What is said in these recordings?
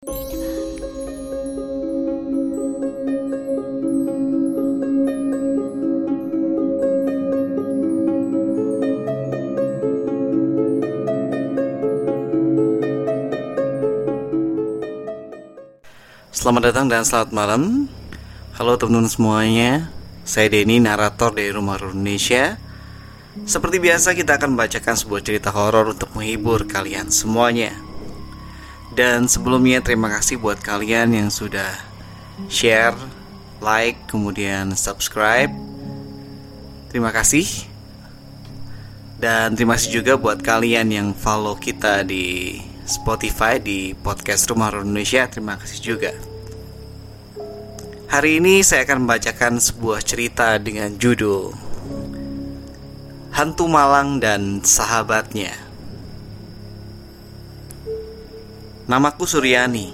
Selamat datang dan selamat malam. Halo teman-teman semuanya. Saya Denny, narator dari Rumah Horor Indonesia. Seperti biasa kita akan membacakan sebuah cerita horor untuk menghibur kalian semuanya Dan sebelumnya terima kasih buat kalian yang sudah share, like, kemudian subscribe Terima kasih Dan terima kasih juga buat kalian yang follow kita di Spotify di podcast Rumah Horor Indonesia. Terima kasih juga. Hari ini saya akan membacakan sebuah cerita dengan judul Hantu Malang dan Sahabatnya. Namaku Suryani.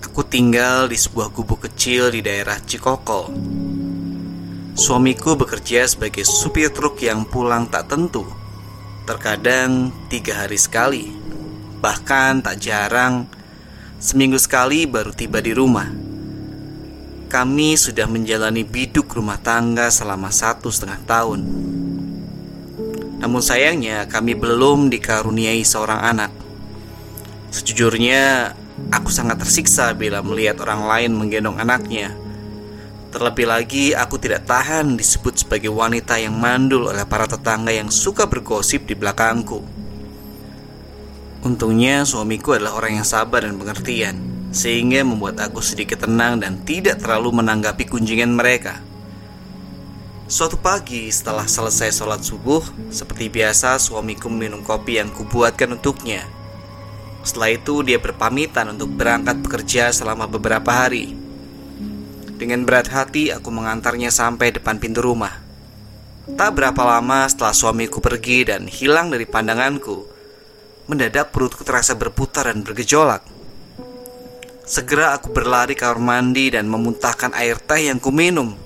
Aku tinggal di sebuah gubuk kecil di daerah Cikokol. Suamiku bekerja sebagai supir truk yang pulang tak tentu. Terkadang tiga hari sekali Bahkan tak jarang Seminggu sekali baru tiba di rumah Kami sudah menjalani biduk rumah tangga selama satu setengah tahun Namun sayangnya kami belum dikaruniai seorang anak Sejujurnya aku sangat tersiksa bila melihat orang lain menggendong anaknya. Terlebih lagi aku tidak tahan disebut sebagai wanita yang mandul oleh para tetangga yang suka bergosip di belakangku. Untungnya suamiku adalah orang yang sabar dan pengertian Sehingga membuat aku sedikit tenang dan tidak terlalu menanggapi kunjungan mereka. Suatu pagi setelah selesai sholat subuh Seperti biasa suamiku minum kopi yang kubuatkan untuknya Setelah itu dia berpamitan untuk berangkat bekerja selama beberapa hari Dengan berat hati aku mengantarnya sampai depan pintu rumah Tak berapa lama setelah suamiku pergi dan hilang dari pandanganku Mendadak perutku terasa berputar dan bergejolak. Segera aku berlari ke kamar mandi dan memuntahkan air teh yang kuminum.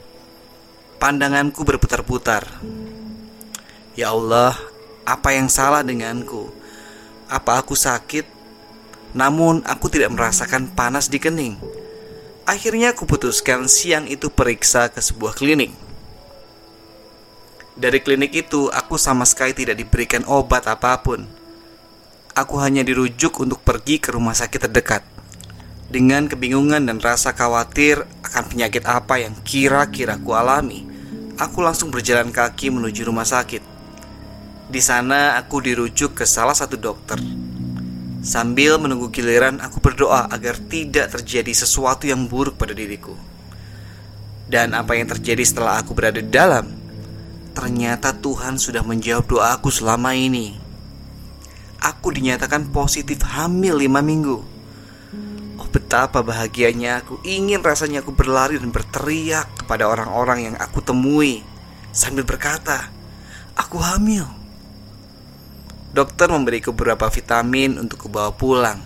Pandanganku berputar-putar. Ya Allah, apa yang salah denganku? Apa aku sakit? Namun aku tidak merasakan panas di kening. Akhirnya aku putuskan siang itu periksa ke sebuah klinik. Dari klinik itu, aku sama sekali tidak diberikan obat apa pun aku hanya dirujuk untuk pergi ke rumah sakit terdekat. Dengan kebingungan dan rasa khawatir akan penyakit apa yang kira-kira ku alami, aku langsung berjalan kaki menuju rumah sakit. Di sana aku dirujuk ke salah satu dokter. Sambil menunggu giliran, aku berdoa agar tidak terjadi sesuatu yang buruk pada diriku. Dan apa yang terjadi setelah aku berada di dalam? Ternyata Tuhan sudah menjawab doaku selama ini aku dinyatakan positif hamil lima minggu. Oh betapa bahagianya aku ingin rasanya aku berlari dan berteriak kepada orang-orang yang aku temui sambil berkata, aku hamil. Dokter memberiku beberapa vitamin untuk kubawa pulang.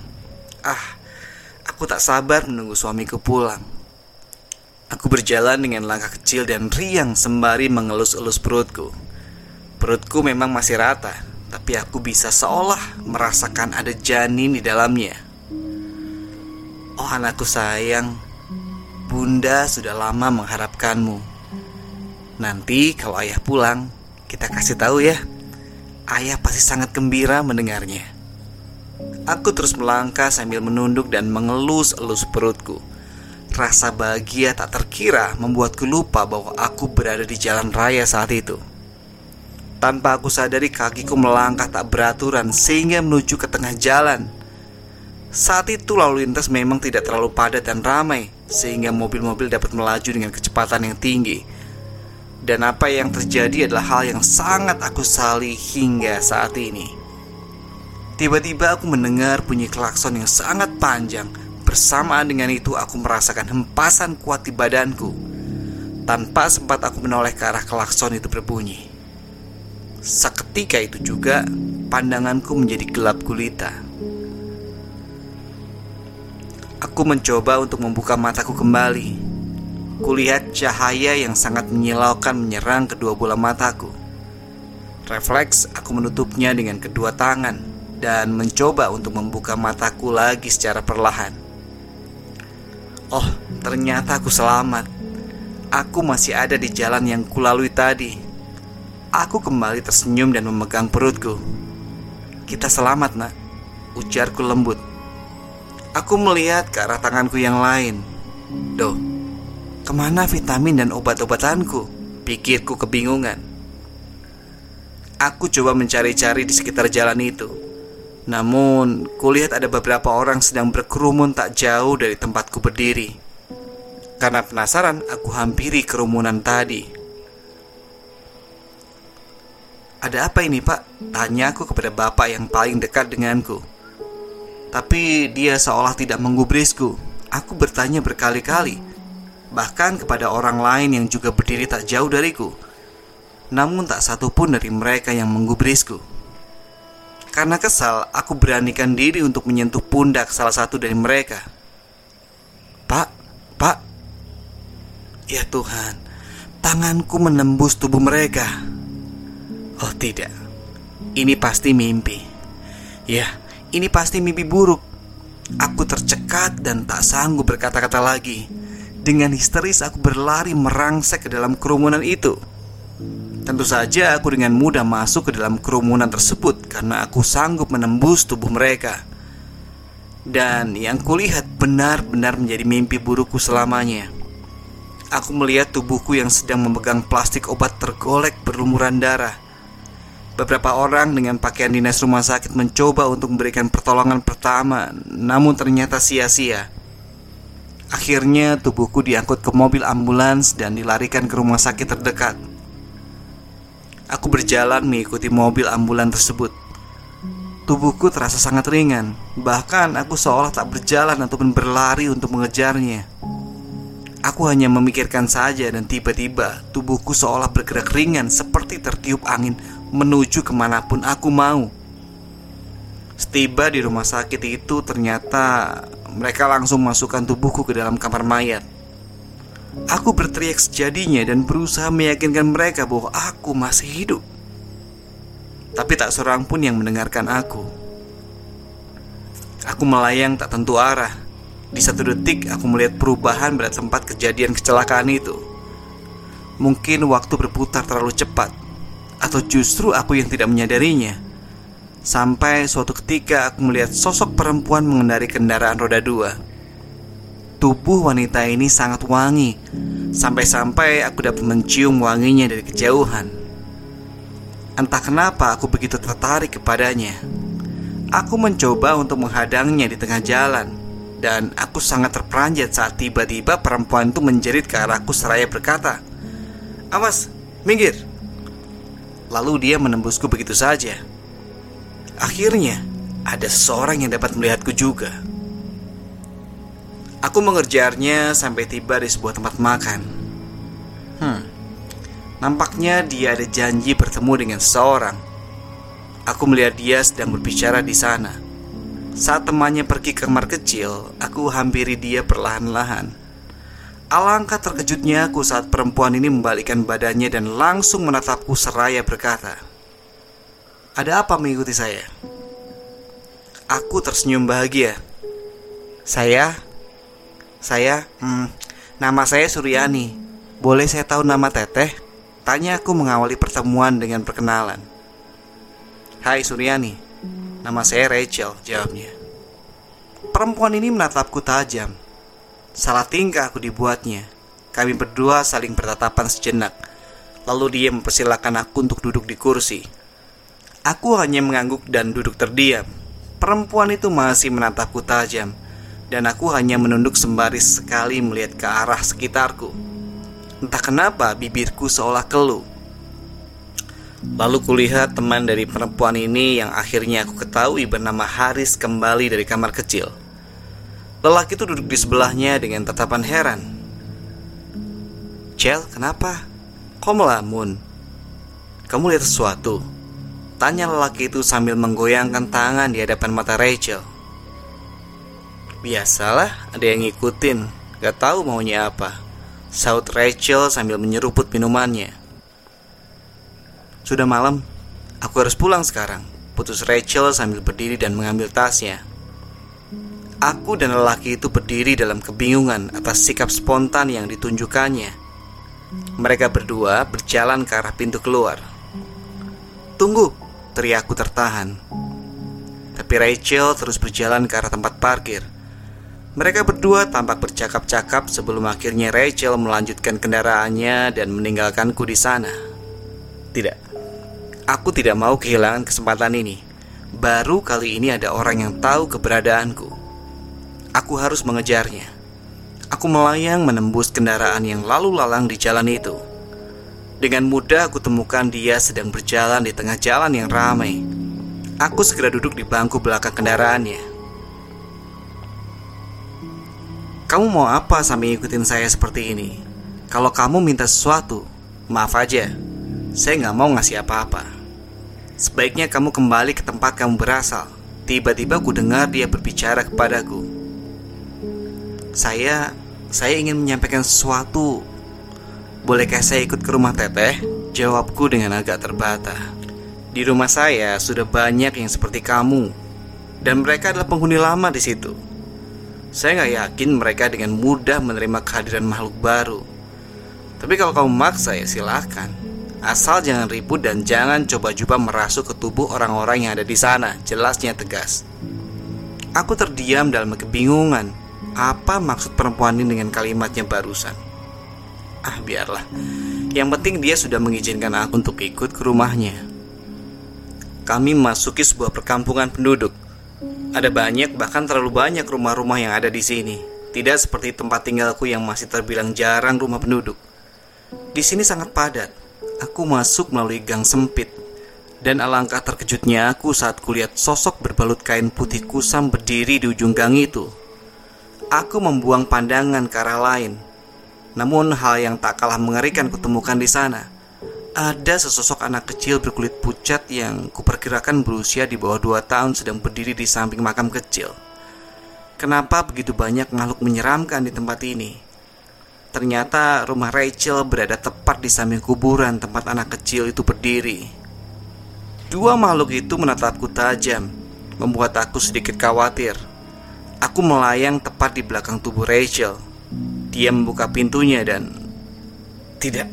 Ah, aku tak sabar menunggu suamiku pulang. Aku berjalan dengan langkah kecil dan riang sembari mengelus-elus perutku. Perutku memang masih rata, tapi aku bisa seolah merasakan ada janin di dalamnya. Oh anakku sayang, bunda sudah lama mengharapkanmu. Nanti kalau ayah pulang, kita kasih tahu ya. Ayah pasti sangat gembira mendengarnya. Aku terus melangkah sambil menunduk dan mengelus-elus perutku. Rasa bahagia tak terkira membuatku lupa bahwa aku berada di jalan raya saat itu. Tanpa aku sadari kakiku melangkah tak beraturan sehingga menuju ke tengah jalan Saat itu lalu lintas memang tidak terlalu padat dan ramai Sehingga mobil-mobil dapat melaju dengan kecepatan yang tinggi Dan apa yang terjadi adalah hal yang sangat aku sali hingga saat ini Tiba-tiba aku mendengar bunyi klakson yang sangat panjang Bersamaan dengan itu aku merasakan hempasan kuat di badanku Tanpa sempat aku menoleh ke arah klakson itu berbunyi Seketika itu juga pandanganku menjadi gelap gulita. Aku mencoba untuk membuka mataku kembali. Kulihat cahaya yang sangat menyilaukan menyerang kedua bola mataku. Refleks, aku menutupnya dengan kedua tangan dan mencoba untuk membuka mataku lagi secara perlahan. Oh, ternyata aku selamat. Aku masih ada di jalan yang kulalui tadi. Aku kembali tersenyum dan memegang perutku. Kita selamat, nak. Ujarku lembut. Aku melihat ke arah tanganku yang lain. Doh, ke mana vitamin dan obat-obatanku? Pikirku kebingungan. Aku coba mencari-cari di sekitar jalan itu. Namun, kulihat ada beberapa orang sedang berkerumun tak jauh dari tempatku berdiri. Karena penasaran, aku hampiri kerumunan tadi. Ada apa ini, Pak? Tanya aku kepada bapak yang paling dekat denganku. Tapi dia seolah tidak menggubrisku. Aku bertanya berkali-kali, bahkan kepada orang lain yang juga berdiri tak jauh dariku. Namun tak satu pun dari mereka yang menggubrisku. Karena kesal, aku beranikan diri untuk menyentuh pundak salah satu dari mereka. Pak, Pak, Ya Tuhan, tanganku menembus tubuh mereka. Oh tidak, ini pasti mimpi. Ya, ini pasti mimpi buruk. Aku tercekat dan tak sanggup berkata-kata lagi. Dengan histeris aku berlari merangsek ke dalam kerumunan itu. Tentu saja aku dengan mudah masuk ke dalam kerumunan tersebut karena aku sanggup menembus tubuh mereka. Dan yang kulihat benar-benar menjadi mimpi burukku selamanya. Aku melihat tubuhku yang sedang memegang plastik obat tergolek berlumuran darah. Beberapa orang dengan pakaian dinas rumah sakit mencoba untuk memberikan pertolongan pertama, namun ternyata sia-sia. Akhirnya tubuhku diangkut ke mobil ambulans dan dilarikan ke rumah sakit terdekat. Aku berjalan mengikuti mobil ambulans tersebut. Tubuhku terasa sangat ringan, bahkan aku seolah tak berjalan ataupun berlari untuk mengejarnya. Aku hanya memikirkan saja dan tiba-tiba tubuhku seolah bergerak ringan seperti tertiup angin menuju ke mana pun aku mau. Setiba di rumah sakit itu ternyata mereka langsung masukkan tubuhku ke dalam kamar mayat. Aku berteriak sejadinya dan berusaha meyakinkan mereka bahwa aku masih hidup. Tapi tak seorang pun yang mendengarkan aku. Aku melayang tak tentu arah di satu detik aku melihat perubahan pada tempat kejadian kecelakaan itu. Mungkin waktu berputar terlalu cepat, atau justru aku yang tidak menyadarinya. Sampai suatu ketika aku melihat sosok perempuan mengendari kendaraan roda dua. Tubuh wanita ini sangat wangi, sampai-sampai aku dapat mencium wanginya dari kejauhan. Entah kenapa aku begitu tertarik kepadanya. Aku mencoba untuk menghadangnya di tengah jalan, dan aku sangat terperanjat saat tiba-tiba perempuan itu menjerit ke arahku seraya berkata, "Awas, minggir!" Lalu dia menembusku begitu saja. Akhirnya, ada seseorang yang dapat melihatku juga. Aku mengerjarnya sampai tiba di sebuah tempat makan. Hmm, nampaknya dia ada janji bertemu dengan seseorang. Aku melihat dia sedang berbicara di sana. Saat temannya pergi ke kamar kecil, aku hampiri dia perlahan-lahan. Alangkah terkejutnya aku saat perempuan ini membalikkan badannya dan langsung menatapku seraya berkata, "Ada apa mengikuti saya?" Aku tersenyum bahagia. "Saya, saya, hmm, nama saya Suryani. Boleh saya tahu nama Teteh?" Tanya aku mengawali pertemuan dengan perkenalan. "Hai Suryani, Nama saya Rachel, jawabnya. Perempuan ini menatapku tajam. Salah tingkah aku dibuatnya. Kami berdua saling bertatapan sejenak. Lalu dia mempersilahkan aku untuk duduk di kursi. Aku hanya mengangguk dan duduk terdiam. Perempuan itu masih menatapku tajam, dan aku hanya menunduk sembari sekali melihat ke arah sekitarku. Entah kenapa bibirku seolah keluh. Lalu kulihat teman dari perempuan ini yang akhirnya aku ketahui bernama Haris kembali dari kamar kecil. Lelaki itu duduk di sebelahnya dengan tatapan heran. Cel, kenapa? Kau melamun? Kamu lihat sesuatu? Tanya lelaki itu sambil menggoyangkan tangan di hadapan mata Rachel. Biasalah, ada yang ngikutin. Gak tahu maunya apa. Saut Rachel sambil menyeruput minumannya. Sudah malam, aku harus pulang sekarang. Putus Rachel sambil berdiri dan mengambil tasnya. Aku dan lelaki itu berdiri dalam kebingungan atas sikap spontan yang ditunjukkannya. Mereka berdua berjalan ke arah pintu keluar. Tunggu, teriakku tertahan. Tapi Rachel terus berjalan ke arah tempat parkir. Mereka berdua tampak bercakap-cakap sebelum akhirnya Rachel melanjutkan kendaraannya dan meninggalkanku di sana. Tidak, aku tidak mau kehilangan kesempatan ini. Baru kali ini ada orang yang tahu keberadaanku. Aku harus mengejarnya. Aku melayang menembus kendaraan yang lalu lalang di jalan itu. Dengan mudah aku temukan dia sedang berjalan di tengah jalan yang ramai. Aku segera duduk di bangku belakang kendaraannya. Kamu mau apa sampai ikutin saya seperti ini? Kalau kamu minta sesuatu, maaf aja. Saya nggak mau ngasih apa-apa. Sebaiknya kamu kembali ke tempat kamu berasal. Tiba-tiba ku dengar dia berbicara kepadaku. Saya saya ingin menyampaikan sesuatu. Bolehkah saya ikut ke rumah Teteh? Jawabku dengan agak terbata. Di rumah saya sudah banyak yang seperti kamu, dan mereka adalah penghuni lama di situ. Saya nggak yakin mereka dengan mudah menerima kehadiran makhluk baru. Tapi kalau kamu maksa ya silahkan. Asal jangan ribut dan jangan coba-coba merasuk ke tubuh orang-orang yang ada di sana. Jelasnya tegas. Aku terdiam dalam kebingungan apa maksud perempuan ini dengan kalimatnya barusan? Ah, biarlah. Yang penting dia sudah mengizinkan aku untuk ikut ke rumahnya. Kami memasuki sebuah perkampungan penduduk. Ada banyak, bahkan terlalu banyak rumah-rumah yang ada di sini. Tidak seperti tempat tinggalku yang masih terbilang jarang rumah penduduk. Di sini sangat padat. Aku masuk melalui gang sempit. Dan alangkah terkejutnya aku saat kulihat sosok berbalut kain putih kusam berdiri di ujung gang itu. Aku membuang pandangan ke arah lain. Namun hal yang tak kalah mengerikan kutemukan di sana. Ada sesosok anak kecil berkulit pucat yang kuperkirakan berusia di bawah dua tahun sedang berdiri di samping makam kecil. Kenapa begitu banyak makhluk menyeramkan di tempat ini? Ternyata rumah Rachel berada tepat di samping kuburan tempat anak kecil itu berdiri. Dua makhluk itu menatapku tajam, membuat aku sedikit khawatir. Aku melayang tepat di belakang tubuh Rachel. Dia membuka pintunya dan tidak.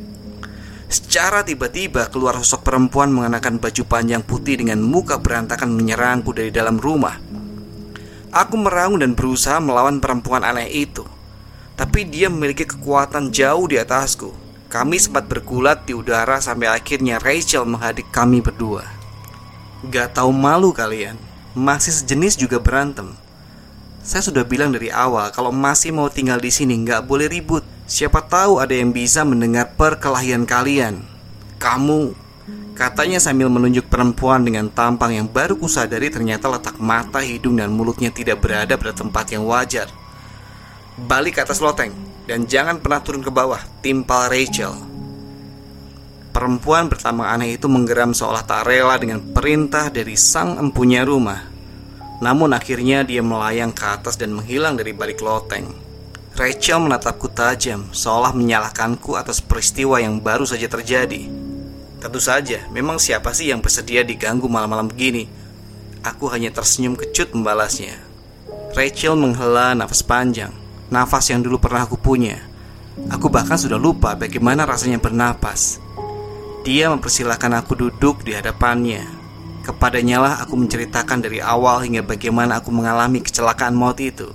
Secara tiba-tiba keluar sosok perempuan mengenakan baju panjang putih dengan muka berantakan menyerangku dari dalam rumah. Aku meraung dan berusaha melawan perempuan aneh itu. Tapi dia memiliki kekuatan jauh di atasku. Kami sempat bergulat di udara sampai akhirnya Rachel menghadik kami berdua. Gak tahu malu kalian, masih sejenis juga berantem. Saya sudah bilang dari awal kalau masih mau tinggal di sini nggak boleh ribut. Siapa tahu ada yang bisa mendengar perkelahian kalian. Kamu, katanya sambil menunjuk perempuan dengan tampang yang baru kusadari ternyata letak mata, hidung, dan mulutnya tidak berada pada tempat yang wajar. Balik ke atas loteng dan jangan pernah turun ke bawah, timpal Rachel. Perempuan pertama aneh itu menggeram seolah tak rela dengan perintah dari sang empunya rumah. Namun akhirnya dia melayang ke atas dan menghilang dari balik loteng. Rachel menatapku tajam, seolah menyalahkanku atas peristiwa yang baru saja terjadi. Tentu saja, memang siapa sih yang bersedia diganggu malam-malam begini? Aku hanya tersenyum kecut membalasnya. Rachel menghela nafas panjang, nafas yang dulu pernah aku punya. Aku bahkan sudah lupa bagaimana rasanya bernapas. Dia mempersilahkan aku duduk di hadapannya, Kepadanya lah aku menceritakan dari awal hingga bagaimana aku mengalami kecelakaan maut itu.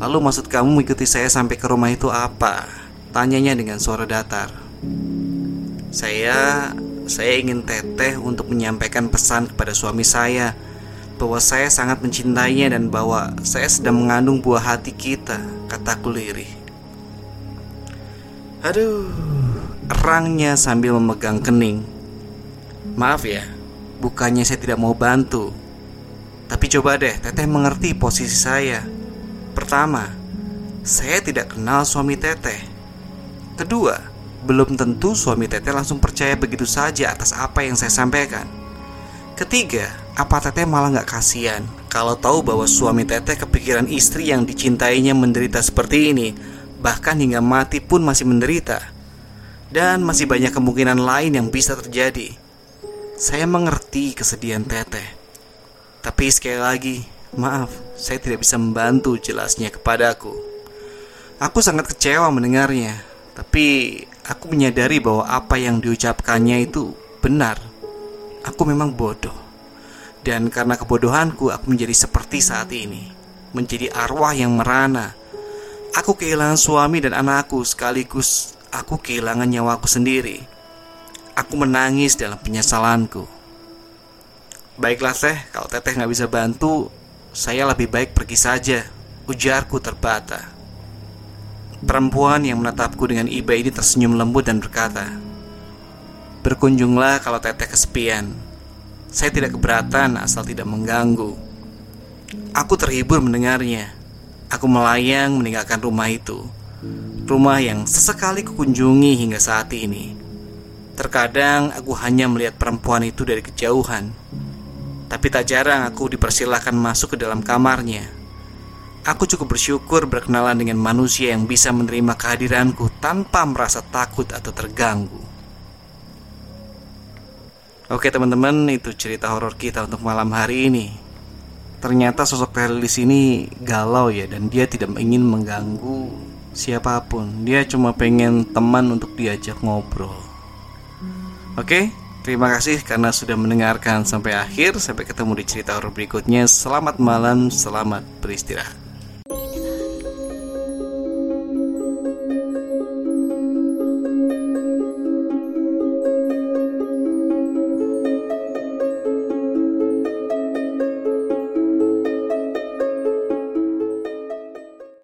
Lalu maksud kamu mengikuti saya sampai ke rumah itu apa? Tanyanya dengan suara datar. Saya saya ingin teteh untuk menyampaikan pesan kepada suami saya bahwa saya sangat mencintainya dan bahwa saya sedang mengandung buah hati kita, kataku lirih. Aduh, erangnya sambil memegang kening. Maaf ya, bukannya saya tidak mau bantu. Tapi coba deh, Teteh mengerti posisi saya. Pertama, saya tidak kenal suami Teteh. Kedua, belum tentu suami Teteh langsung percaya begitu saja atas apa yang saya sampaikan. Ketiga, apa Teteh malah nggak kasihan kalau tahu bahwa suami Teteh kepikiran istri yang dicintainya menderita seperti ini, bahkan hingga mati pun masih menderita. Dan masih banyak kemungkinan lain yang bisa terjadi. Saya mengerti kesedihan Teteh. Tapi sekali lagi, Maaf, saya tidak bisa membantu jelasnya kepadaku. Aku sangat kecewa mendengarnya, tapi aku menyadari bahwa apa yang diucapkannya itu benar. Aku memang bodoh. Dan karena kebodohanku, aku menjadi seperti saat ini. Menjadi arwah yang merana. Aku kehilangan suami dan anakku sekaligus aku kehilangan nyawaku sendiri. Aku menangis dalam penyesalanku. Baiklah teh, kalau teteh nggak bisa bantu, saya lebih baik pergi saja, ujarku terbata. Perempuan yang menatapku dengan iba ini tersenyum lembut dan berkata, Berkunjunglah kalau teteh kesepian. Saya tidak keberatan asal tidak mengganggu. Aku terhibur mendengarnya. Aku melayang meninggalkan rumah itu. Rumah yang sesekali kukunjungi hingga saat ini. Terkadang aku hanya melihat perempuan itu dari kejauhan tapi tak jarang aku dipersilahkan masuk ke dalam kamarnya. Aku cukup bersyukur berkenalan dengan manusia yang bisa menerima kehadiranku tanpa merasa takut atau terganggu. Oke teman-teman, itu cerita horor kita untuk malam hari ini. Ternyata sosok Terry di galau ya dan dia tidak ingin mengganggu siapa pun. Dia cuma pengen teman untuk diajak ngobrol. Oke, Terima kasih karena sudah mendengarkan sampai akhir. Sampai ketemu di cerita horor berikutnya. Selamat malam, selamat beristirahat.